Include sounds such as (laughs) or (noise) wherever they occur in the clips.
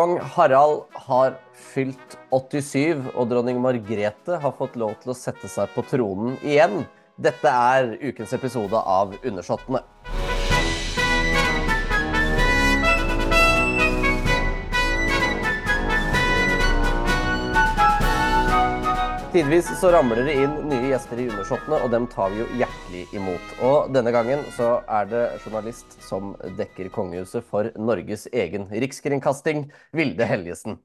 Kong Harald har fylt 87, og dronning Margrethe har fått lov til å sette seg på tronen igjen. Dette er ukens episode av Undersåttene. Tidvis så ramler det inn nye gjester i Undersåttene, og dem tar vi jo hjertelig imot. Og denne gangen så er det journalist som dekker kongehuset for Norges egen rikskringkasting, Vilde Helgesen.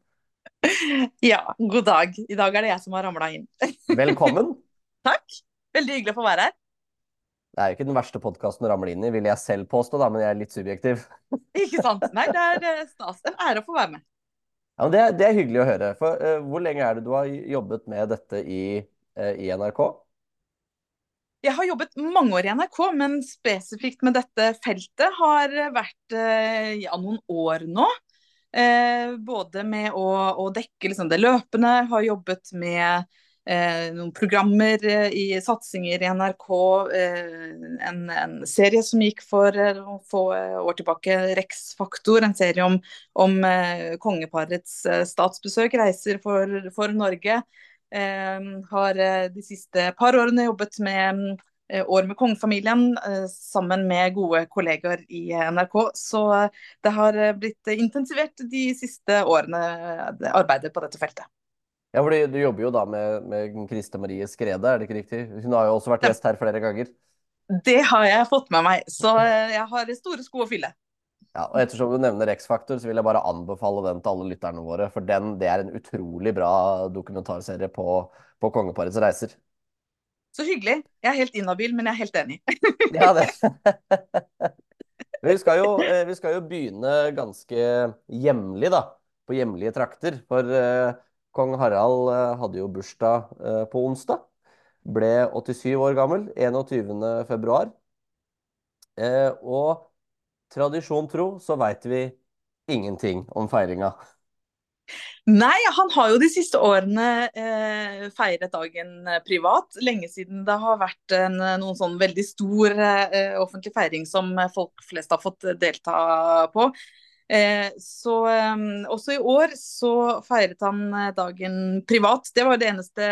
Ja, god dag. I dag er det jeg som har ramla inn. (laughs) Velkommen. Takk. Veldig hyggelig å få være her. Det er jo ikke den verste podkasten å ramle inn i, vil jeg selv påstå, da, men jeg er litt subjektiv. Ikke sant. Nei, det er eh, stas. En ære å få være med. Ja, det, det, er hyggelig å høre. For uh, Hvor lenge er det du har jobbet med dette i, uh, i, NRK? Jeg har jobbet mange år i NRK, men spesifikt med dette feltet har vært uh, ja, noen år nå. både med å, å dekke liksom, det løpende, har jobbet med Eh, noen programmer eh, i satsinger i NRK. Eh, en, en, serie som gikk for noen få år tilbake, Rex Faktor. En serie om, om kongeparets statsbesøk, reiser for, for Norge. har de siste par årene jobbet med år med kongefamilien sammen med gode kollegaer i NRK. Så det har blitt intensivert de siste årene, arbeidet på dette feltet. Ja, fordi Du jobber jo da med, med Kriste Marie Skrede, er det ikke riktig? Hun har jo også vært gjest her flere ganger. Det har jeg fått med meg, så eh, jeg har store sko å fylle. Ja, og Ettersom du nevner X-Faktor, så vil jeg bare anbefale den til alle lytterne våre. For den, det er en utrolig bra dokumentarserie på, på kongeparets reiser. Så hyggelig. Jeg er helt inhabil, men jeg er helt enig. (laughs) ja, det. vi, skal jo, eh, vi skal jo begynne ganske hjemlig, da. På hjemlige trakter. For uh, Kong Harald eh, hadde jo bursdag eh, på onsdag. Ble 87 år gammel 21. februar. Eh, og tradisjon tro så veit vi ingenting om feiringa. Nei, han har jo de siste årene eh, feiret dagen privat. Lenge siden det har vært en, noen sånn veldig stor eh, offentlig feiring som folk flest har fått delta på. Eh, så ehm, også i år så feiret han eh, dagen privat. Det var det eneste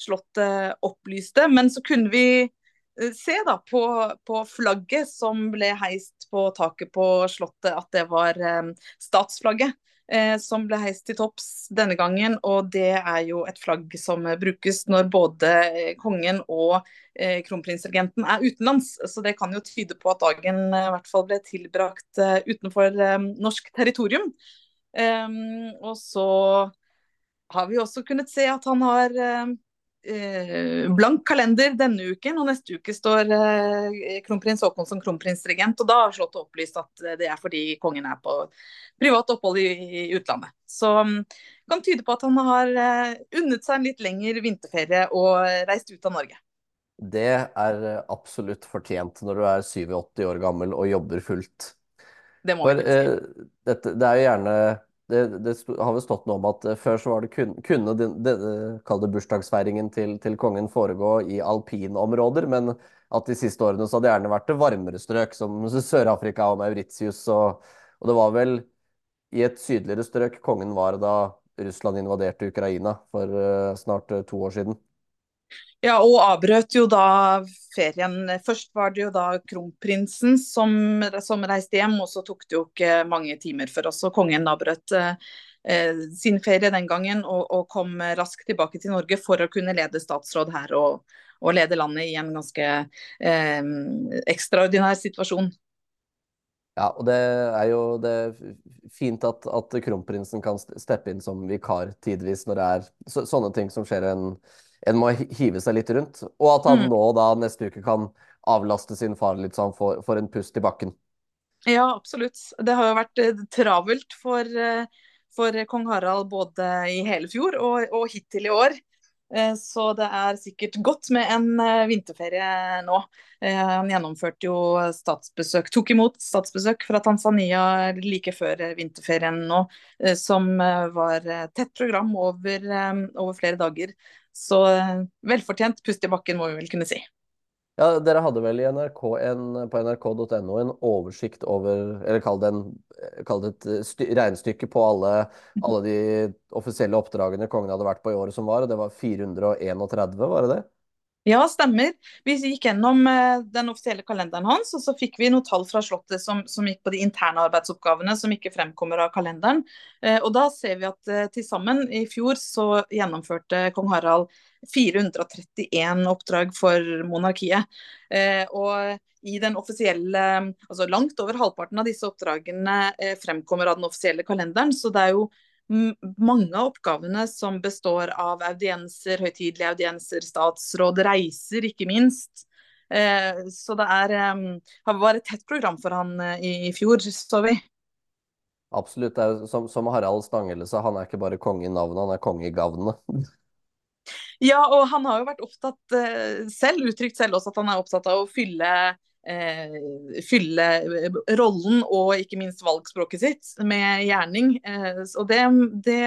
Slottet opplyste. Men så kunne vi eh, se da på, på, flagget som ble heist på taket på Slottet, at det var ehm, statsflagget eh, som ble heist til topps denne gangen. Og det er jo et flagg som brukes når både eh, kongen og eh, kronprinsregenten er utenlands. Så det kan jo tyde på at dagen eh, i hvert fall ble tilbrakt eh, utenfor norsk territorium. Ehm, og så har vi også kunnet se at han har eh, blank kalender denne uken, og neste uke står eh, kronprins Haakon som kronprinsregent. Og da har Slottet opplyst at det er fordi kongen er på privat opphold i, i utlandet. Så um, kan tyde på at han har eh, unnet seg en litt lengre vinterferie og reist ut av Norge. Det er eh, absolutt fortjent når du er 87 år gammel og jobber fullt. Det må For. Eh, dette, det er jo gjerne det, det, har vel stått noe om at eh, før så var det kun, kunne den, kall det bursdagsfeiringen til, til, kongen foregå i alpinområder, men at de siste årene så hadde det gjerne vært det varmere strøk, som (laughs) Sør-Afrika og Mauritius. Og, og, det var vel i et sydligere strøk kongen var da Russland invaderte Ukraina for uh, snart to år siden. Ja, og avbrøt jo da ferien. Først var det jo da kronprinsen som, som reiste hjem, og så tok det jo ikke mange timer før også kongen avbrøt eh, sin ferie den gangen og, og, kom raskt tilbake til Norge for å kunne lede statsråd her og, og lede landet i en ganske eh, ekstraordinær situasjon. Ja, og det er jo det er fint at, at kronprinsen kan steppe inn som vikar tidvis når det er så, sånne ting som skjer en en må hive seg litt rundt. Og at han mm. nå da neste uke kan avlaste sin far litt sånn for, får en pust i bakken. Ja, absolutt. Det har jo vært eh, travelt for, eh, for kong Harald både i hele fjor og, og hittil i år. Eh, så det er sikkert godt med en vinterferie nå. Han gjennomførte jo statsbesøk, tok imot statsbesøk fra Tanzania like før vinterferien nå, som var tett program over, over flere dager. Så velfortjent pust i bakken, må vi vel kunne si. Ja, dere hadde vel NRK en, på nrk.no en oversikt over, eller kall det, en, kall det et eh, sty, regnestykke på alle, alle de offisielle oppdragene kongen hadde vært på i året som var, og det var 431, var det det? Ja, stemmer. Vi gikk gjennom eh, den offisielle kalenderen hans, og så fikk vi noen tall fra Slottet som, som gikk på de interne arbeidsoppgavene som ikke fremkommer av kalenderen. Eh, og da ser vi at eh, til sammen i fjor så gjennomførte kong Harald 431 oppdrag for monarkiet. Og i den offisielle, altså Langt over halvparten av disse oppdragene fremkommer av den offisielle kalenderen. Så det er jo mange av oppgavene som består av audienser, høytidelige audienser, statsråd, reiser ikke minst. Eh, så det er, var et tett program for han uh, i, fjor, så vi. Absolutt. er Som, som Harald Stangele sa, han er ikke bare konge i navnet, han er konge i gavnet. ja, og han har jo vært opptatt selv, uttrykt selv også at han er opptatt av å fylle eh, fylle eh, rollen og ikke minst valgspråket sitt med gjerning. Eh, og det, det,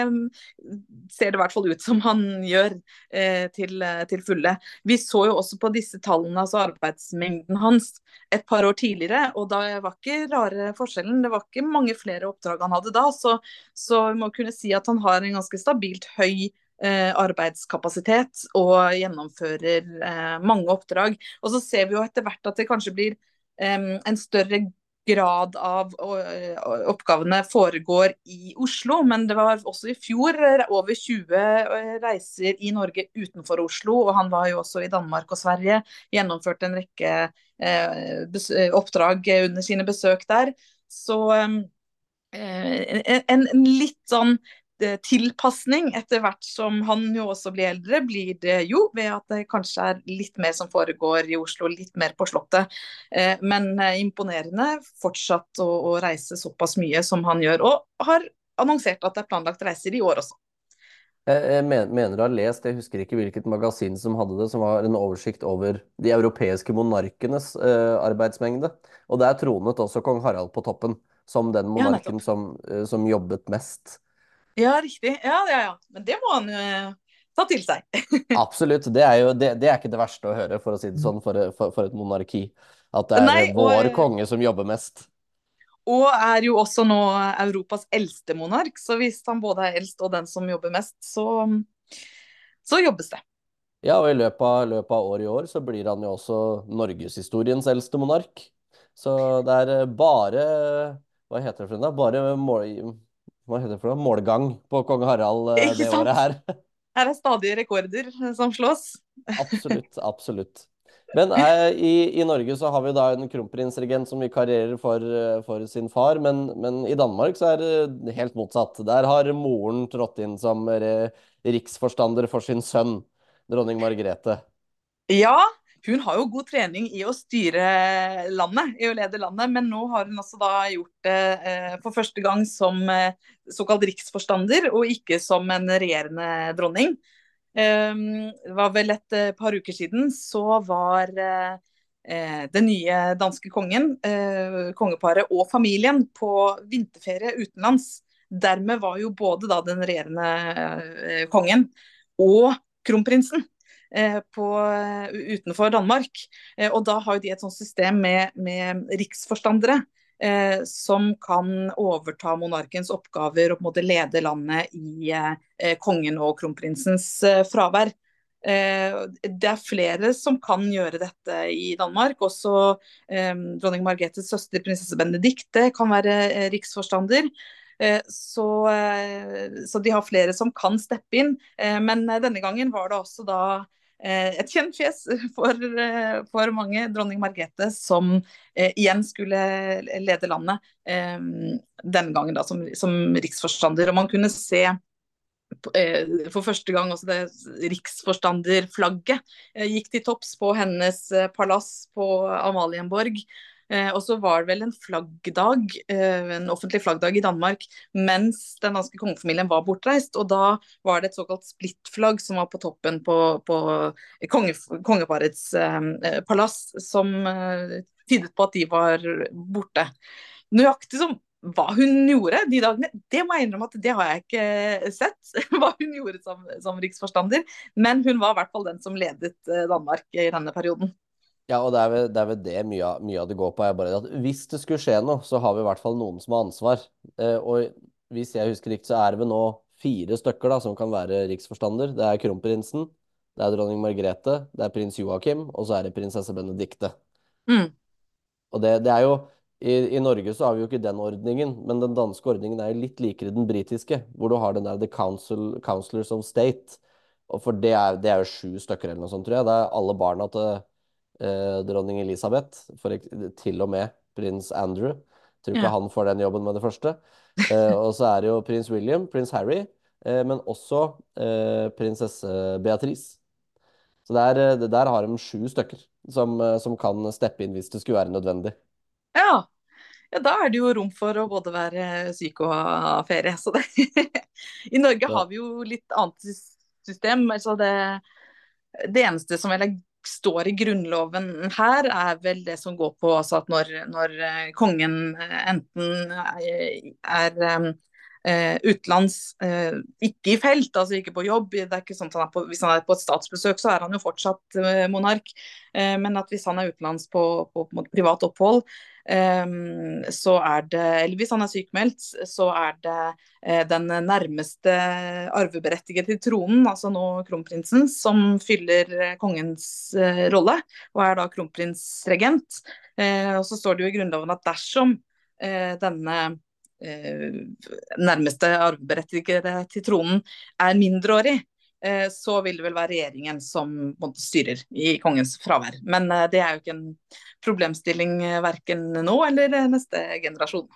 ser det i hvert fall ut som han gjør eh, til, til, fulle. Vi så jo også på disse tallene, altså arbeidsmengden hans, et par år tidligere. Og da var ikke rare forskjellen. Det var ikke mange flere oppdrag han hadde da. Så, så vi må kunne si at han har en ganske stabilt høy Eh, arbeidskapasitet og gjennomfører eh, mange oppdrag. Og så ser vi jo etter hvert at det kanskje blir en større grad av oppgavene foregår i Oslo, men det var også i fjor over 20 eh, reiser i Norge utenfor Oslo. Og han var jo også i Danmark og Sverige, gjennomførte en rekke oppdrag under sine besøk der. Så en, litt sånn Eh, tilpasning etter hvert som han jo også blir eldre, blir det jo ved at det kanskje er litt mer som foregår i Oslo, litt mer på Slottet. Eh, men eh, imponerende fortsatt å, å reise såpass mye som han gjør, og har annonsert at det er planlagt reiser i år også. Jeg mener å ha lest, jeg husker ikke hvilket magasin som hadde det, som var en oversikt over de europeiske monarkenes uh, arbeidsmengde. Og der tronet også kong Harald på toppen, som den monarken ja, som, uh, som, jobbet mest. Ja, riktig. Ja, ja, ja. Men det må han jo ta til seg. (laughs) Absolutt. Det er jo det, det, er ikke det verste å høre, for å si det sånn, for, for, for et monarki. At det er Nei, og, vår konge som jobber mest. Og er jo også nå Europas eldste monark, så hvis han både er eldst og den som jobber mest, så, så jobbes det. Ja, og i løpet av, løpet av år i år så blir han jo også norgeshistoriens eldste monark. Så det er bare Hva heter det for noe? Bare hva heter det for noe? målgang på kong Harald eh, det året her. Her er stadige rekorder som slås. absolutt, absolutt. Men eh, i, i, Norge så har vi da en kronprinsregent som vikarierer for, eh, for sin far, men, men, i Danmark så er det helt motsatt. Der har moren trådt inn som riksforstander for sin sønn, dronning Margrethe. Ja, hun har jo god trening i å styre landet, i å lede landet, men nå har hun altså da gjort det eh, for første gang som eh, såkalt riksforstander, og ikke som en regjerende dronning. Eh, det var vel et eh, par uker siden så var den nye danske kongen, kongeparet og familien på vinterferie utenlands. Dermed var jo både da den regjerende kongen og kronprinsen på, utenfor Danmark. Eh, og da har de et sånt system med, med riksforstandere. Eh, som kan overta monarkens oppgaver og på en måte lede landet i eh, kongen og kronprinsens eh, fravær. Eh, det er flere som kan gjøre dette i Danmark. Også dronning Margrethes søster prinsesse Benedicte kan være riksforstander. Så, så, de har flere som kan steppe inn. Men denne gangen var det også da Eh, et kjent fjes for, eh, for, mange, dronning Margrethe, som eh, igjen skulle lede landet. Eh, denne gangen da som, som riksforstander. Og man kunne se eh, for første gang også det riksforstanderflagget eh, gikk til topps på hennes palass på Amalienborg. Eh, og så var det vel en flaggdag, eh, en offentlig flaggdag i Danmark mens den danske kongefamilien var bortreist. Og da var det et såkalt splittflagg som var på toppen på, på konge, kongeparets eh, palass, som eh, tydet på at de var borte. Nøyaktig som hva hun gjorde de dagene, det må jeg innrømme at det har jeg ikke sett. (laughs) Hva hun gjorde som, som riksforstander. Men hun var i hvert fall den som ledet eh, Danmark i denne perioden. Ja, og det er vel det, er vel det mye, av- mye av det går på. er bare at Hvis det skulle skje noe, så har vi i hvert fall noen som har ansvar. Eh, og hvis jeg husker riktig, så er det vel nå fire stykker da, som kan være riksforstander. Det er kronprinsen, det er dronning Margrethe, det er prins Joakim, og så er det prinsesse Benedicte. Mm. Og det, det er jo i, I Norge så har vi jo ikke den ordningen, men den danske ordningen er jo litt likere den britiske, hvor du har den der The Council, Councillors of State. Og for det er, det er jo sju stykker eller noe sånt, tror jeg. Det er alle barna til eh, dronning Elisabeth, for, til og med prins Andrew. Tror ikke Ja. han får den jobben med det første. Eh, og så er det jo prins William, prins Harry, eh, men også eh, prinsesse Beatrice. Så der, eh, der har de sju stykker som, eh, som kan steppe inn hvis det skulle være nødvendig. Ja. ja, da er det jo rom for å både være syk og ha ferie. Så det (laughs) I Norge har vi jo litt annet system. Altså det, det eneste som vel er- står i Grunnloven her, er vel det som går på altså at når, når eh, kongen eh, enten er, er eh, utenlands, eh, ikke i felt, altså ikke på jobb. Det er ikke sånn at han er på, hvis han er på et statsbesøk, så er han jo fortsatt eh, monark. Eh, men at hvis han er utenlands på, på, på privat opphold, eh, så er det Eller hvis han er sykmeldt, så er det eh, den nærmeste arveberettigede til tronen, altså nå kronprinsen, som fyller kongens rolle, og er da kronprinsregent. Og så står det jo i Grunnloven at dersom denne nærmeste arveberettigede til tronen er mindreårig, eh, så vil det vel være regjeringen som styrer i kongens fravær. Men eh, det er jo ikke en problemstilling eh, verken nå eller eh, neste generasjon.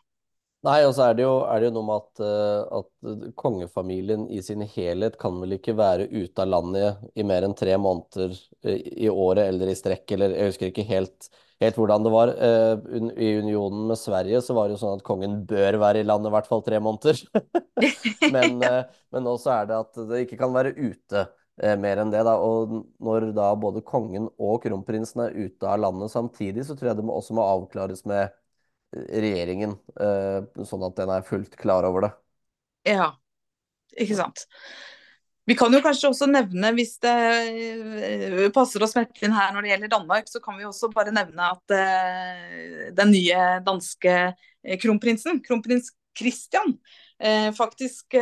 Nei, og så er det jo, er det jo noe med at, eh, at kongefamilien i sin helhet kan vel ikke være ute av landet i mer enn tre måneder eh, i året eller i strekk, eller jeg husker ikke helt, helt hvordan det var. Eh, I unionen med Sverige så var det jo sånn at kongen bør være i landet i hvert fall tre måneder. (laughs) (laughs) Men, eh, men også er det at det ikke kan være ute eh, mer enn det. Da. Og når da både kongen og kronprinsen er ute av landet samtidig, så tror jeg det må, også må avklares med regjeringen, eh, sånn at den er fullt klar over det. Ja, ikke sant. Vi kan jo kanskje også nevne, hvis det eh, passer å smette inn her når det gjelder Danmark, så kan vi også bare nevne at eh, den nye danske kronprinsen, kronprins Christian, faktisk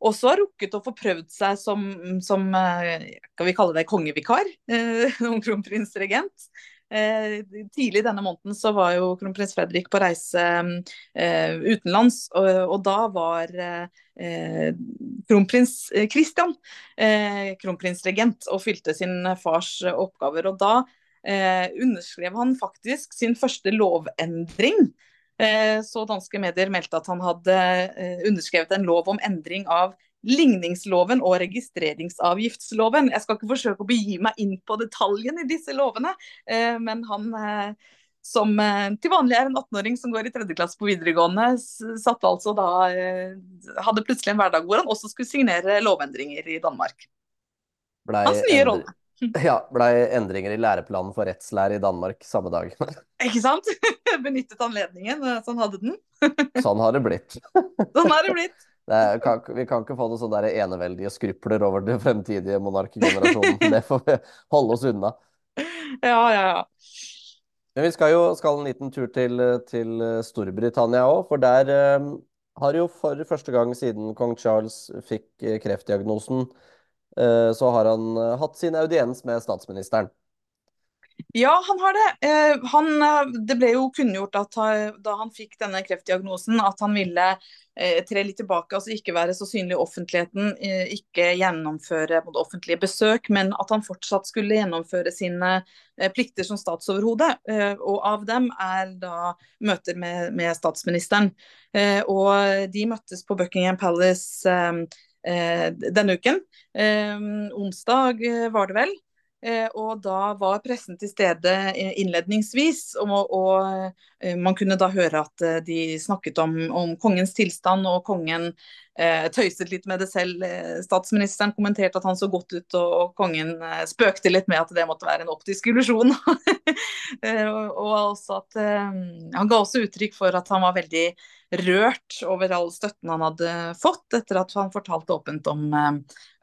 også har rukket å få prøvd seg som, som skal vi kalle det kongevikar, (laughs) kronprinsregent. Eh, tidlig denne måneden så var jo kronprins Fredrik på reise eh, utenlands, og, og da var eh, kronprins Christian eh, kronprinsregent og fylte sin fars oppgaver. Og da eh, underskrev han faktisk sin første lovendring. Så danske medier meldte at han hadde underskrevet en lov om endring av ligningsloven og registreringsavgiftsloven. Jeg skal ikke forsøke å begi meg inn på detaljene i disse lovene, eh, men han eh, som eh, til vanlig er en 18-åring som går i tredje klasse på videregående, satt altså da Hadde plutselig en hverdag hvor han også skulle signere lovendringer i Danmark. Blei Hans nye rolle. Ja, blei endringer i læreplanen for rettslære i Danmark samme dag. (laughs) Ikke sant? (laughs) Benyttet anledningen, Sånn hadde den. Sånn har det blitt. Sånn har det blitt. Det kan, vi kan ikke få noen sånne der eneveldige skrupler over den fremtidige monarkgenerasjonen. (laughs) Det får vi holde oss unna. Ja, ja, ja. Men vi skal jo skal en liten tur til, til Storbritannia òg, for der eh, har jo for første gang siden kong Charles fikk eh, kreftdiagnosen, eh, så har han eh, hatt sin audiens med statsministeren. Ja, han har det. Eh, han, eh, det ble jo kunngjort at ha- da han fikk denne kreftdiagnosen, at han ville eh, tre litt tilbake, altså ikke være så synlig i offentligheten, eh, ikke gjennomføre offentlige besøk, men at han fortsatt skulle gjennomføre sine eh, plikter som statsoverhode. Eh, og av dem er da møter med, med statsministeren. Og de møttes på Buckingham Palace denne uken. Onsdag var det vel. Eh, og da var pressen til stede eh, innledningsvis, og, og eh, man kunne da høre at de snakket om, om kongens tilstand, og kongen tøyset litt med det selv. Eh, statsministeren kommenterte at han så godt ut, og, kongen eh, spøkte litt med at det måtte være en optisk illusjon. (laughs) eh, og, og, også at eh, Han ga også uttrykk for at han var veldig rørt over all støtten han hadde fått, etter at han fortalte åpent om,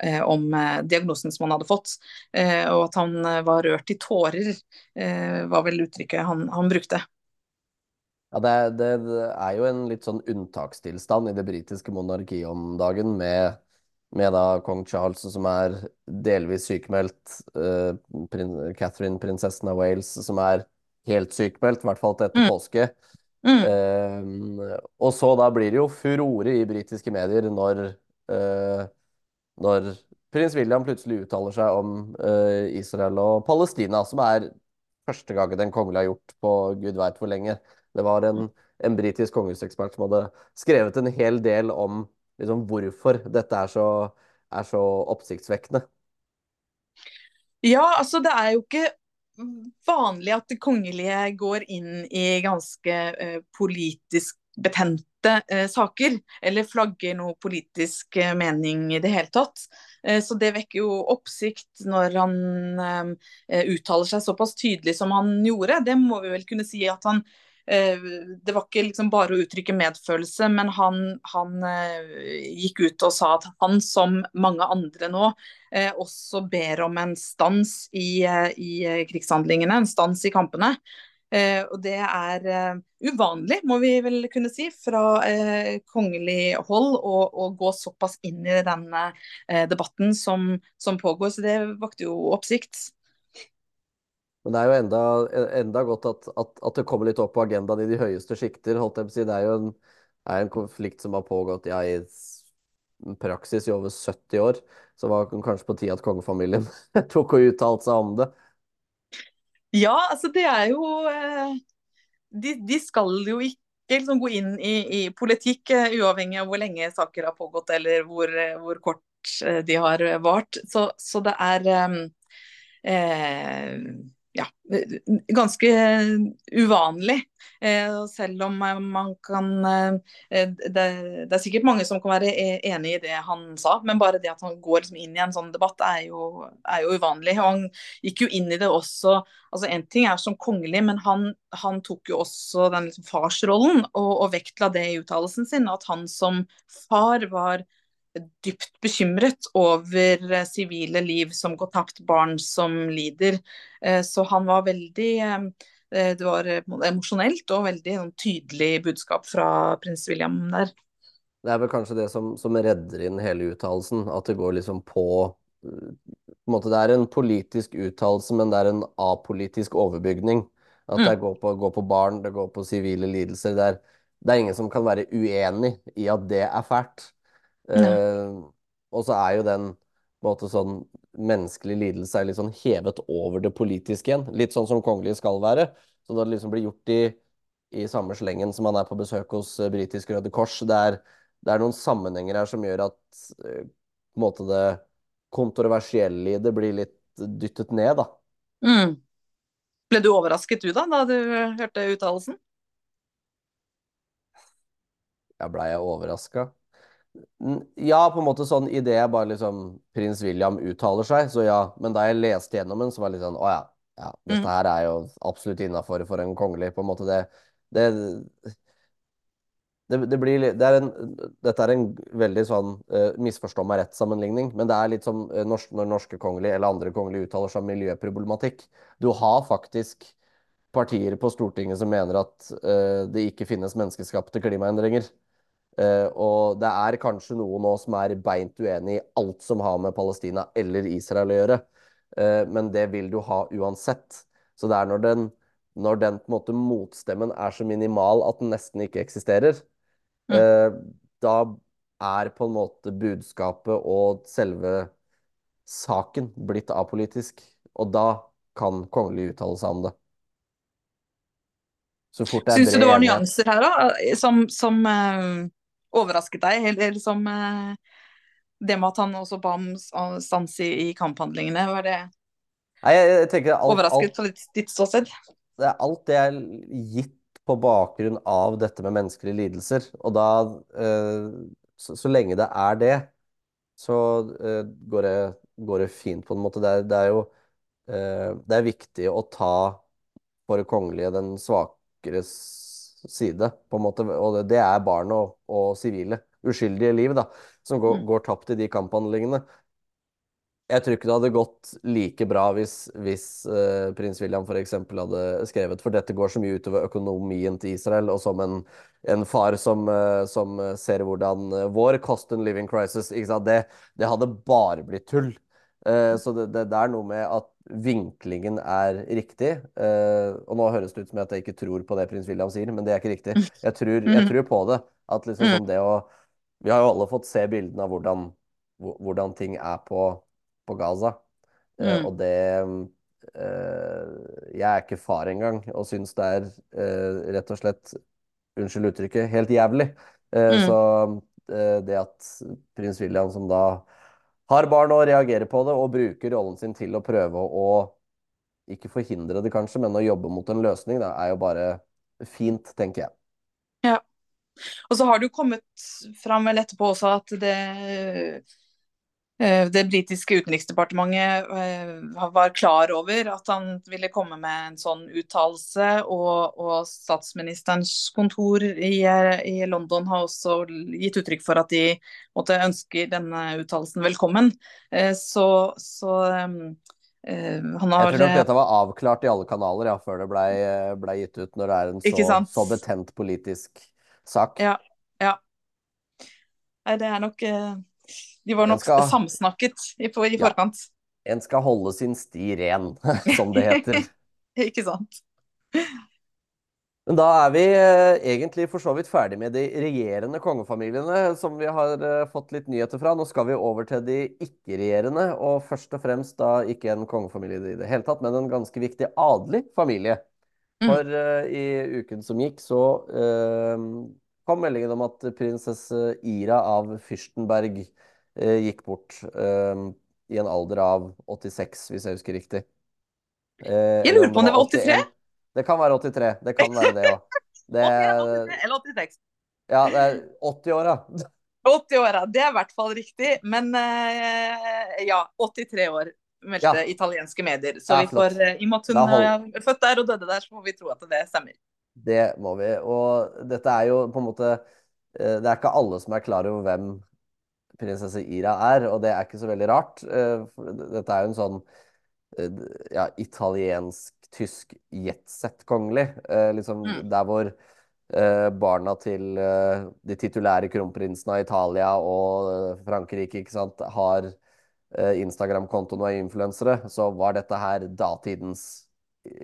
eh, om diagnosen som han hadde fått. og at han var rørt i tårer, var vel uttrykket han, han brukte. Ja, det, det, er jo en litt sånn unntakstilstand i det britiske monarkiet om dagen, med, med da kong Charles som er delvis sykemeldt, uh, prin Catherine, prinsessen av Wales, som er helt sykemeldt, i hvert fall til etter mm. påske. Mm. Uh, og så da blir det jo furore i britiske medier når, uh, når prins William plutselig uttaler seg om Israel og Palestina, som er første gangen den kongelige har gjort på gud veit hvor lenge. Det var en, en britisk kongehusekspert som hadde skrevet en hel del om liksom, hvorfor dette er så, er så oppsiktsvekkende. Ja, altså det er jo ikke vanlig at det kongelige går inn i ganske uh, politisk betente uh, saker, eller flagger noe politisk uh, mening i det hele tatt. Så det vekker jo oppsikt når han uttaler seg såpass tydelig som han gjorde. Det må vi vel kunne si at han det var ikke liksom bare å uttrykke medfølelse, men han, han eh, gikk ut og sa at han, som mange andre nå, eh, også ber om en stans i, i krigshandlingene, en stans i kampene. og det er uvanlig, må vi vel kunne si, fra kongelig hold å, gå såpass inn i denne debatten som, som pågår. Så det vakte jo oppsikt. Men det er jo enda, enda godt at, at, at, det kommer litt opp på agendaen i de høyeste sjikter. Det er jo en, er en, konflikt som har pågått ja, i praksis i over 70 år. Så var det kanskje på tide at kongefamilien (laughs) tok og uttalte seg om det. Ja, altså det er jo eh, De, de skal jo ikke liksom gå inn i, i politikk, uh, uavhengig av hvor lenge saker har pågått eller hvor, uh, hvor kort de har vart. Så, så det er um, ja, ganske uvanlig. Eh, selv om man kan eh, det, er sikkert mange som kan være e, enig i det han sa, men bare det at han går liksom inn i en sånn debatt er jo, er jo uvanlig. Og han gikk jo inn i det også altså En ting er som kongelig, men han, han tok jo også den liksom farsrollen og, og vektla det i uttalelsen sin. At han som far var dypt bekymret over eh, sivile liv som går tapt, barn som lider. Eh, så han var veldig eh, Det var emosjonelt og veldig sånn, tydelig budskap fra prins William der. Det er vel kanskje det som, som redder inn hele uttalelsen, at det går liksom på måte Det er en politisk uttalelse, men det er en apolitisk overbygning. At det mm. går på, går på barn, det går på sivile lidelser. Det er, det er ingen som kan være uenig i at det er fælt. Uh, og så er jo den måte sånn menneskelig lidelse er litt sånn hevet over det politiske igjen. Litt sånn som kongelige skal være. Så det liksom blir gjort i, i samme slengen som man er på besøk hos uh, britisk Røde Kors. Det er, det er, noen sammenhenger her som gjør at uh, på en måte det kontroversielle i det blir litt dyttet ned, da. Mm. Ble du overrasket du, da, da du hørte uttalelsen? Ja, blei jeg overraska? Ja, på en måte sånn i det bare liksom prins William uttaler seg, så ja. Men da jeg leste gjennom den, så var det litt sånn å ja. ja dette mm. her er jo absolutt innafor for en kongelig. På en måte det Det, det, det blir det er en, Dette er en veldig sånn uh, misforstå meg rett-sammenligning, men det er litt som uh, norsk, når norske kongelige eller andre kongelige uttaler seg om miljøproblematikk. Du har faktisk partier på Stortinget som mener at uh, det ikke finnes menneskeskapte klimaendringer. Uh, og det er kanskje noen nå som er beint uenig i alt som har med Palestina eller Israel å gjøre, uh, men det vil du ha uansett. Så det er når den, når den måte, motstemmen er så minimal at den nesten ikke eksisterer, uh, da er på en måte budskapet og selve saken blitt apolitisk. Og da kan kongelig uttale seg om det. Så fort det er Syns du det var nyanser her, da, som, som overrasket deg? Eller som eh, det med at han også ba om stans i, kamphandlingene, var det Nei, jeg, tenker alt, overrasket fra ditt, ditt ståsted? Det er alt det er gitt på bakgrunn av dette med menneskelige lidelser. Og da, eh, så, så lenge det er det, så eh, går det, går det fint, på en måte. Det er, det er jo eh, Det er viktig å ta for det kongelige den svakere side, på en måte. Og det, er barn og, og sivile, uskyldige liv, da, som går, Mm. går tapt i de kamphandlingene. Jeg tror ikke det hadde gått like bra hvis, hvis uh, prins William f.eks. hadde skrevet For dette går så mye utover økonomien til Israel, og som en, en far som, uh, som ser hvordan eh, vår cost and living crisis? Det, det hadde bare blitt tull. Eh, så det, det, det er noe med at vinklingen er riktig. Eh, og nå høres det ut som at jeg ikke tror på det prins William sier, men det er ikke riktig. Jeg tror, jeg Mm. tror på det. At liksom Mm. sånn det å Vi har jo alle fått se bildene av hvordan, hvordan ting er på på Gaza. Eh, Mm. og det Jeg er ikke far engang, og syns det er rett og slett, unnskyld uttrykket, helt jævlig. Mm. så det at prins William, som da har barn og reagerer på det, og bruker rollen sin til å prøve å ikke forhindre det, kanskje, men å jobbe mot en løsning, det er jo bare fint, tenker jeg. Ja. Og så har det jo kommet fram vel etterpå også at det det britiske utenriksdepartementet eh, var klar over at han ville komme med en sånn uttalelse, og, og statsministerens kontor i, eh, i London har også gitt uttrykk for at de måtte ønske denne uttalelsen velkommen. Eh, Så, så han har, Jeg tror nok dette var avklart i alle kanaler ja, før det blei ble gitt ut, når det er en så, så betent politisk sak. Ja. ja. Nei, det er nok eh, De var nok skal- samsnakket i, for, i Ja. forkant. En skal holde sin sti ren, (laughs) som det heter. (laughs) Ikke sant? Men da er vi eh, egentlig for så vidt ferdig med de regjerende kongefamiliene som vi har eh, fått litt nyheter fra. Nå skal vi over til de ikke-regjerende, og først og fremst da ikke en kongefamilie i det hele tatt, men en ganske viktig adelig familie. Mm. For eh, i uken som gikk, så uh, kom meldingen om at prinsesse Ira av Fyrstenberg gikk bort eh, i en alder av 86, hvis jeg husker riktig. Eh, Jeg lurer på om det var 83. 81. Det kan være 83. Det kan være det òg. (laughs) Det, 81, Eller 86. ja, det er 80-åra. 80-åra, (laughs) det er i hvert fall riktig. Men eh, ja, 83 år, meldte Ja. italienske medier. Så Ja, vi får, eh, i og med at hun er født der og døde der, så må vi tro at det stemmer. Det må vi. Og dette er jo på en måte eh, Det er ikke alle som er klar over hvem prinsesse Ira er, og det er ikke så veldig rart. eh, Dette er jo en sånn eh, ja, italiensk-tysk jetset-kongelig. eh, Liksom Mm. der hvor barna til de titulære kronprinsene av Italia og Frankrike ikke sant, har Instagram-kontoen og er influensere, så var dette her datidens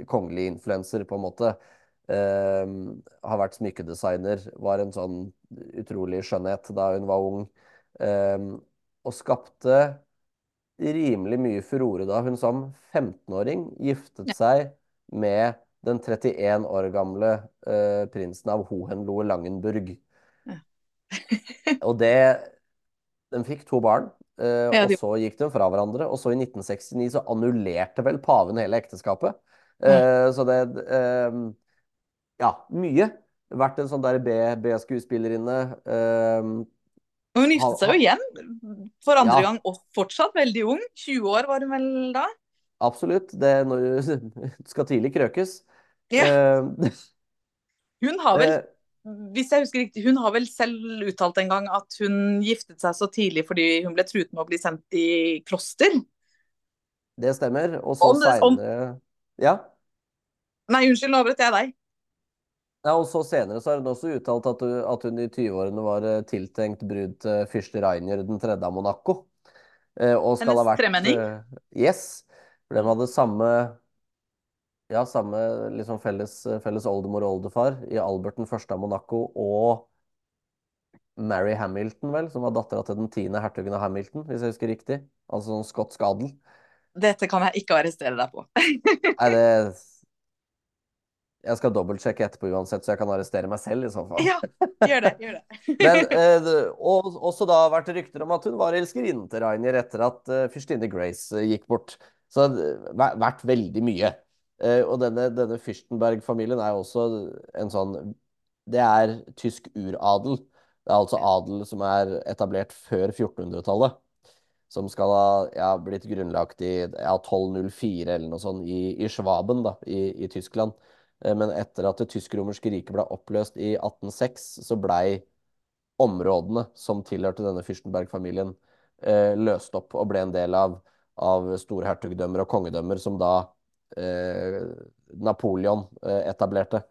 kongelige influenser, på en måte. Uh, har vært smykkedesigner, var en sånn utrolig skjønnhet da hun var ung. Eh, og skapte rimelig mye furore da hun som 15-åring giftet Ja. seg med den 31 år gamle eh, prinsen av Hohenlohe-Langenburg. Ja. (laughs) og det Den fikk to barn, eh, Ja, og så gikk de fra hverandre. Og så i 1969 så annullerte vel paven hele ekteskapet. Eh, så det eh, Ja, mye. Vært en sånn der B-skuespillerinne. Hun giftet seg jo igjen for andre Ja. gang, og fortsatt veldig ung. 20 år var hun vel da? absolutt. Det når du (laughs) skal tidlig krøkes. Ja. Eh, (laughs) Hun har vel, hvis jeg husker riktig, hun har vel selv uttalt en gang at hun giftet seg så tidlig fordi hun ble truet med å bli sendt i kloster. det stemmer. Og så seinere Ja. Nei, unnskyld, nå avbrøt jeg deg. Ja, og så senere så har hun også uttalt at hun, at hun i 20-årene var eh, tiltenkt brud til fyrste Rainier den tredje av Monaco. Eh, og skal Hennes ha vært tremenning? eh, Yes. For de hadde samme Ja, samme liksom felles, felles oldemor og oldefar i Albert den første av Monaco og Mary Hamilton, vel, som var dattera til den tiende hertugen av Hamilton, hvis jeg husker riktig. Altså sånn skotsk adel. Dette kan jeg ikke arrestere deg på. Nei, det (laughs) Jeg skal dobbeltsjekke etterpå uansett, så jeg kan arrestere meg selv i så fall. Ja, gjør det. gjør det. (laughs) Men eh, og, også da vært rykter om at hun var elskerinnen til Rainier etter at eh, fyrstinne Grace eh, gikk bort. Så det har vært veldig mye. Eh, og denne, denne Fürstenberg-familien er også en sånn Det er tysk uradel. Det er altså adel som er etablert før 1400-tallet. Som skal ha ja, blitt grunnlagt i ja, 1204 eller noe sånt i, i Schwaben da, i, i Tyskland. Eh, Men etter at det tysk-romerske riket ble oppløst i 1806, så blei områdene som tilhørte denne Fürstenberg-familien, eh, løst opp og ble en del av, av storhertugdømmer og kongedømmer som da eh, Napoleon eh, etablerte.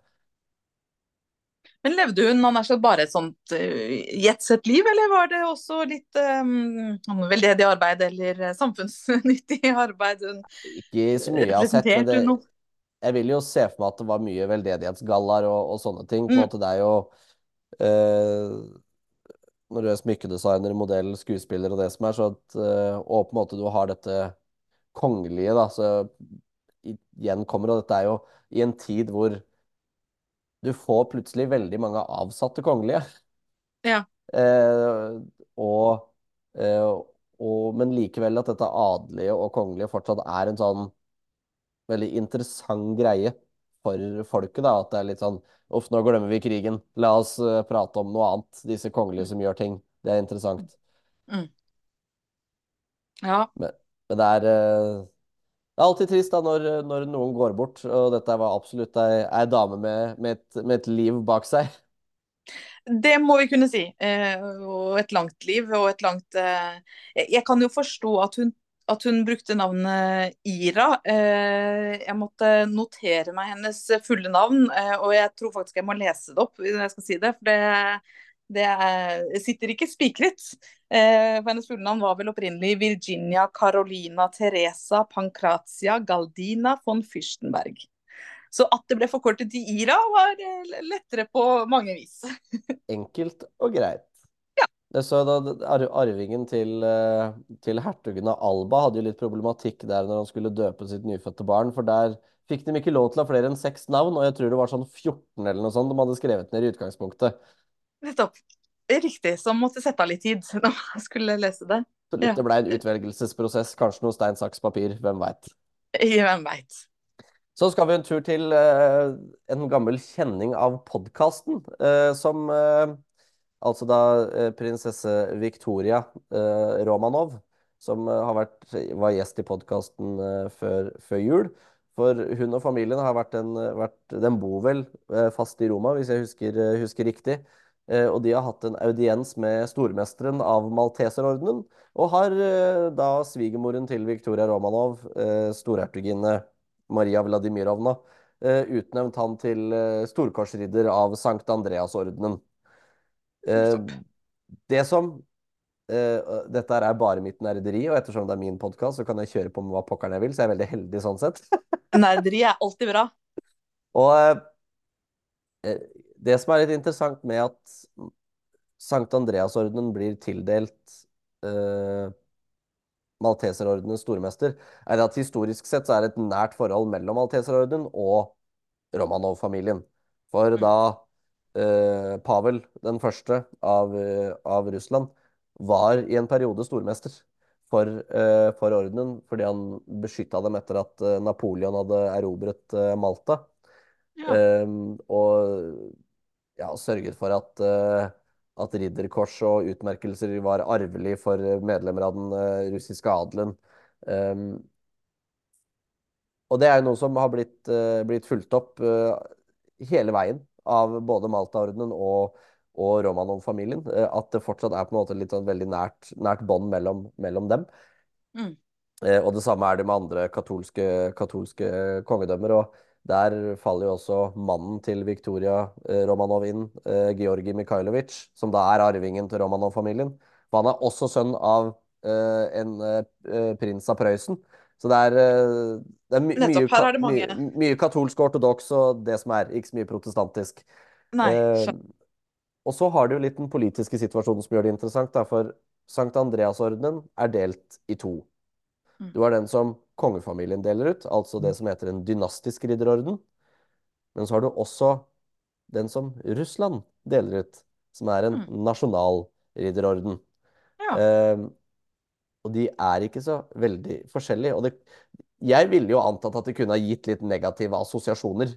Men levde hun han er så bare et sånt jetset-liv, eller var det også litt um, veldedig arbeid eller samfunnsnyttig (laughs) arbeid? Hun, Ikke så mye jeg har sett, men det? Jeg vil jo se for meg at det var mye veldedighetsgallaer og, og sånne ting. På en Mm, måte, det er jo eh, Når du er smykkedesigner, modell, skuespiller og det som er, så at, eh, og på en måte du har dette kongelige, da, så igjen kommer, og dette er jo i en tid hvor du får plutselig veldig mange avsatte kongelige. ja. Eh, og, eh, og, men likevel at dette adelige og kongelige fortsatt er en sånn veldig interessant greie for folket. da, At det er litt sånn Uff, nå glemmer vi krigen. La oss eh, prate om noe annet. Disse kongelige som gjør ting. Det er interessant. Mm, ja. Men, men det er eh, det er alltid trist da når, når noen går bort, og dette var absolutt ei, ei dame med, med, et, med et liv bak seg. Det må vi kunne si. Eh, og et langt liv og et langt eh, Jeg kan jo forstå at hun, at hun brukte navnet Ira. Eh, jeg måtte notere meg hennes fulle navn, eh, og jeg tror faktisk jeg må lese det opp når jeg skal si det. For det, det er, sitter ikke spikret. Eh, for hennes fulle navn var vel opprinnelig Virginia Carolina Teresa Pancrazia Galdina von Fürstenberg. Så at det ble forkortet til Ira, var lettere på mange vis. (laughs) Enkelt og greit. Så da Arvingen til, eh, til hertugen av Alba hadde jo litt problematikk der når han skulle døpe sitt nyfødte barn, for der fikk de ikke lov til å ha flere enn seks navn, og jeg tror det var sånn 14 eller noe sånt de hadde skrevet ned i utgangspunktet. Nettopp. Riktig. Så måtte sette av litt tid (laughs) når man skulle lese det. Så litt Ja. det ble en utvelgelsesprosess, kanskje noe stein, saks, papir, hvem veit. Hvem veit. Så skal vi en tur til uh, en gammel kjenning av podkasten, uh, som eh, altså da eh, prinsesse Victoria eh, Romanov, som eh, vært, var gjest i podkasten før, før jul. For hun og familien har vært en, vært, Den bor vel fast i Roma, hvis jeg husker, husker riktig. Og de har hatt en audiens med stormesteren av Malteserordenen. Og har da svigermoren til Victoria Romanov, storhertuginne Maria Vladimirovna, utnevnt han til storkorsridder av Sankt Andreasordenen. Eh, det som eh, Dette er bare mitt nerderi, og ettersom det er min podkast, så kan jeg kjøre på med hva pokkeren jeg vil, så jeg er veldig heldig sånn sett. (laughs) Nerderi er alltid bra. Og eh, det som er litt interessant med at Sankt Andreasordenen blir tildelt eh, Malteserordenens stormester, er at historisk sett så er det et nært forhold mellom Malteserordenen og Romanov-familien. For da eh, Pavel den første av, eh, av Russland var i en periode stormester for, eh, for ordenen, fordi han beskytta dem etter at eh, Napoleon hadde erobret eh, Malta. Ja. Og ja, sørget for at, at ridderkors og utmerkelser var arvelig for medlemmer av den russiske adelen. Og det er jo noe som har blitt, blitt fulgt opp hele veien av både Malta-ordenen og, og Romanov-familien. eh, at det fortsatt er på en måte litt sånn veldig nært, nært bånd mellom, mellom dem. Mm. Eh, og det samme er det med andre katolske, katolske kongedømmer. Og der faller jo også mannen til Victoria eh, Romanov inn, Georgi Mikhailovic, som da er arvingen til Romanov-familien. Han er også sønn av en prins av Prøysen. Så det er, eh, det er my Nettopp. mye, er det mye, mye katolsk ortodoks og det som er, ikke så mye protestantisk. Nei. Eh, og så har du litt den politiske situasjonen som gjør det interessant, da, for Sankt Andreasordenen er delt i to. Mm. Du har den som kongefamilien deler ut, altså det som heter en dynastisk ridderorden. Men så har du også den som Russland deler ut, som er en Mm. nasjonal ridderorden. Ja. Eh, og de er ikke så veldig forskjellige. Og det, jeg ville jo antatt at det kunne ha gitt litt negative assosiasjoner.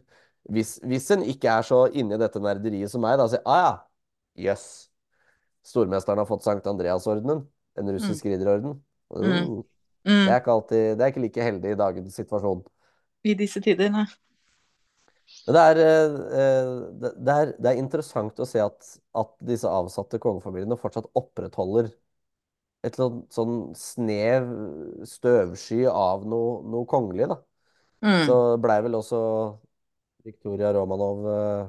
Hvis, hvis en ikke er så inne i dette nerderiet som meg, da sier ah ja, jøss. stormesteren har fått Sankt Andreasordenen, en russisk ridderorden. Mm. Mm. Mm. Det er ikke alltid, det er ikke like heldig i dagens situasjon. I disse tider, nei. Men det er, eh, det, det er, det er interessant å se at, at disse avsatte kongefamiliene fortsatt opprettholder et eller annet sånn snev støvsky av noe, noe kongelig, da. Mm. Så blei vel også Viktoria Romanov eh,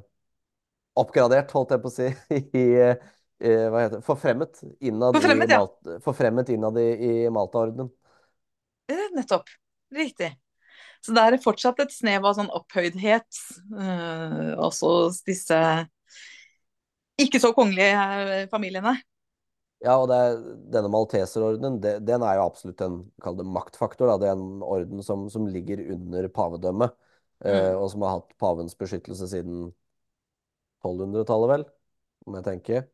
oppgradert, holdt jeg på å si, (laughs) i eh, hva heter det, forfremmet innad Forfremmet, i, ja. Forfremmet innad i, i Malta-ordenen. Nettopp. Riktig. Så det er fortsatt et snev av sånn opphøydhet. eh, også hos disse ikke så kongelige eh, familiene. Ja, og det er, denne malteserordenen, det, den er jo absolutt en kall det maktfaktor. Da. Det er en orden som, som ligger under pavedømmet, eh, Mm. og som har hatt pavens beskyttelse siden 1200-tallet, vel, om jeg tenker.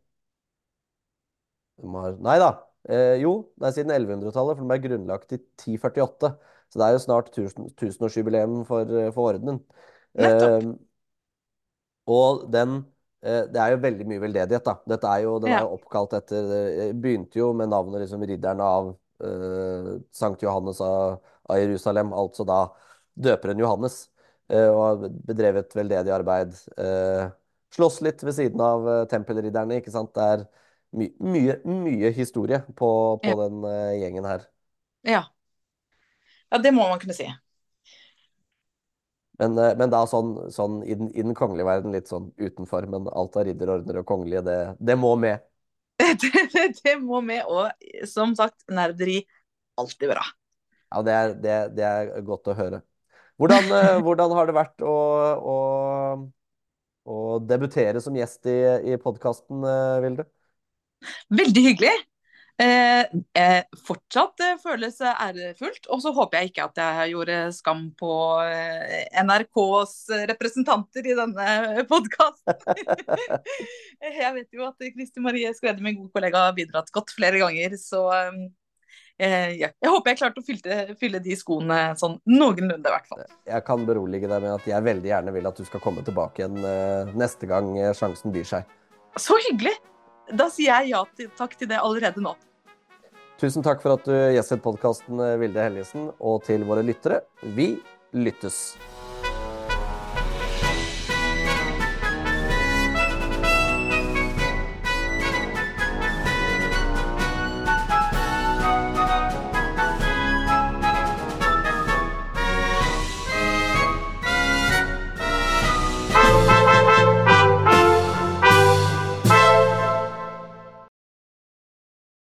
Har, nei da. Eh, jo, det er siden 1100-tallet, for den ble grunnlagt i 1048. Så det er jo snart tusen, tusenårsjubileum for, eh, for ordenen. Nettopp. Eh, og den eh, Det er jo veldig mye veldedighet, da. Dette er jo, den er jo oppkalt etter det Begynte jo med navnet liksom ridderne av uh, Sankt Johannes av, av Jerusalem, altså da døperen Johannes. Uh, og har bedrevet veldedig arbeid. Uh, slåss litt ved siden av eh, tempelridderne, ikke sant. Det er my mye, mye historie på, på Ja. den eh, gjengen her. Ja. ja, det må man kunne si. Men, eh, men da sånn, sånn i, den, i den kongelige verden litt sånn utenfor. Men alt av ridderordener og kongelige, det, det må med. (laughs) det, det, det må med, og som sagt, nerderi alltid bra. Ja, det er, det, det er godt å høre. Hvordan, eh, (laughs) hvordan har det vært å, å, å debutere som gjest i, i podkasten, Vilde? Veldig hyggelig. Eh, eh, fortsatt eh, føles ærefullt. Og så håper jeg ikke at jeg gjorde skam på eh, NRKs representanter i denne podkasten. (laughs) jeg vet jo at Kristi Marie Skrede, min gode kollega, har bidratt godt flere ganger. Så eh, ja. jeg håper jeg klarte å fylle, fylle de skoene sånn noenlunde, i hvert fall. Jeg kan berolige deg med at jeg veldig gjerne vil at du skal komme tilbake igjen eh, neste gang eh, sjansen byr seg. Så hyggelig! Da sier jeg ja til, takk til det allerede nå. Tusen takk for at du gjestet podkasten, Vilde Helgesen, og til våre lyttere. Vi lyttes.